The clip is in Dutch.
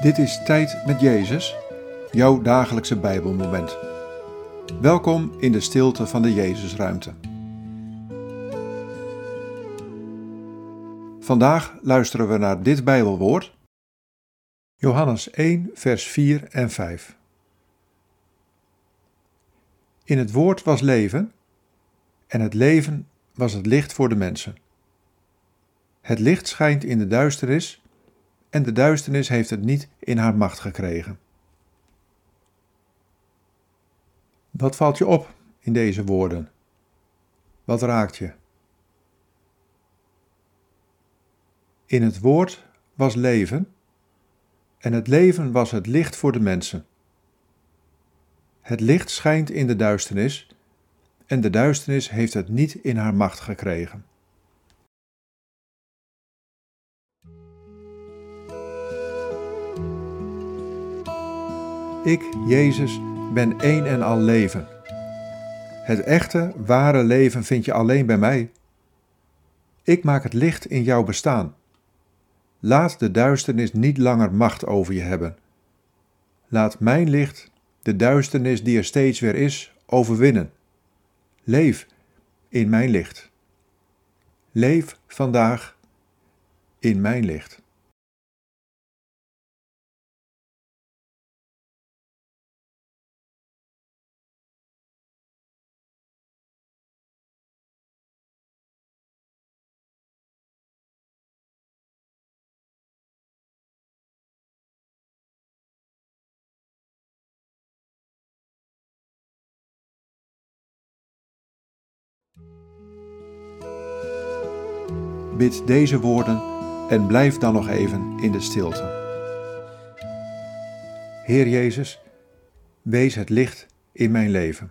Dit is Tijd met Jezus, jouw dagelijkse Bijbelmoment. Welkom in de stilte van de Jezusruimte. Vandaag luisteren we naar dit Bijbelwoord. Johannes 1, vers 4 en 5. In het woord was leven, en het leven was het licht voor de mensen. Het licht schijnt in de duisternis, en de duisternis heeft het niet in haar macht gekregen. Wat valt je op in deze woorden? Wat raakt je? In het woord was leven, en het leven was het licht voor de mensen. Het licht schijnt in de duisternis, en de duisternis heeft het niet in haar macht gekregen. Ik, Jezus, ben één en al leven. Het echte, ware leven vind je alleen bij mij. Ik maak het licht in jouw bestaan. Laat de duisternis niet langer macht over je hebben. Laat mijn licht de duisternis die er steeds weer is overwinnen. Leef in mijn licht. Leef vandaag in mijn licht. Bid deze woorden en blijf dan nog even in de stilte. Heer Jezus, wees het licht in mijn leven.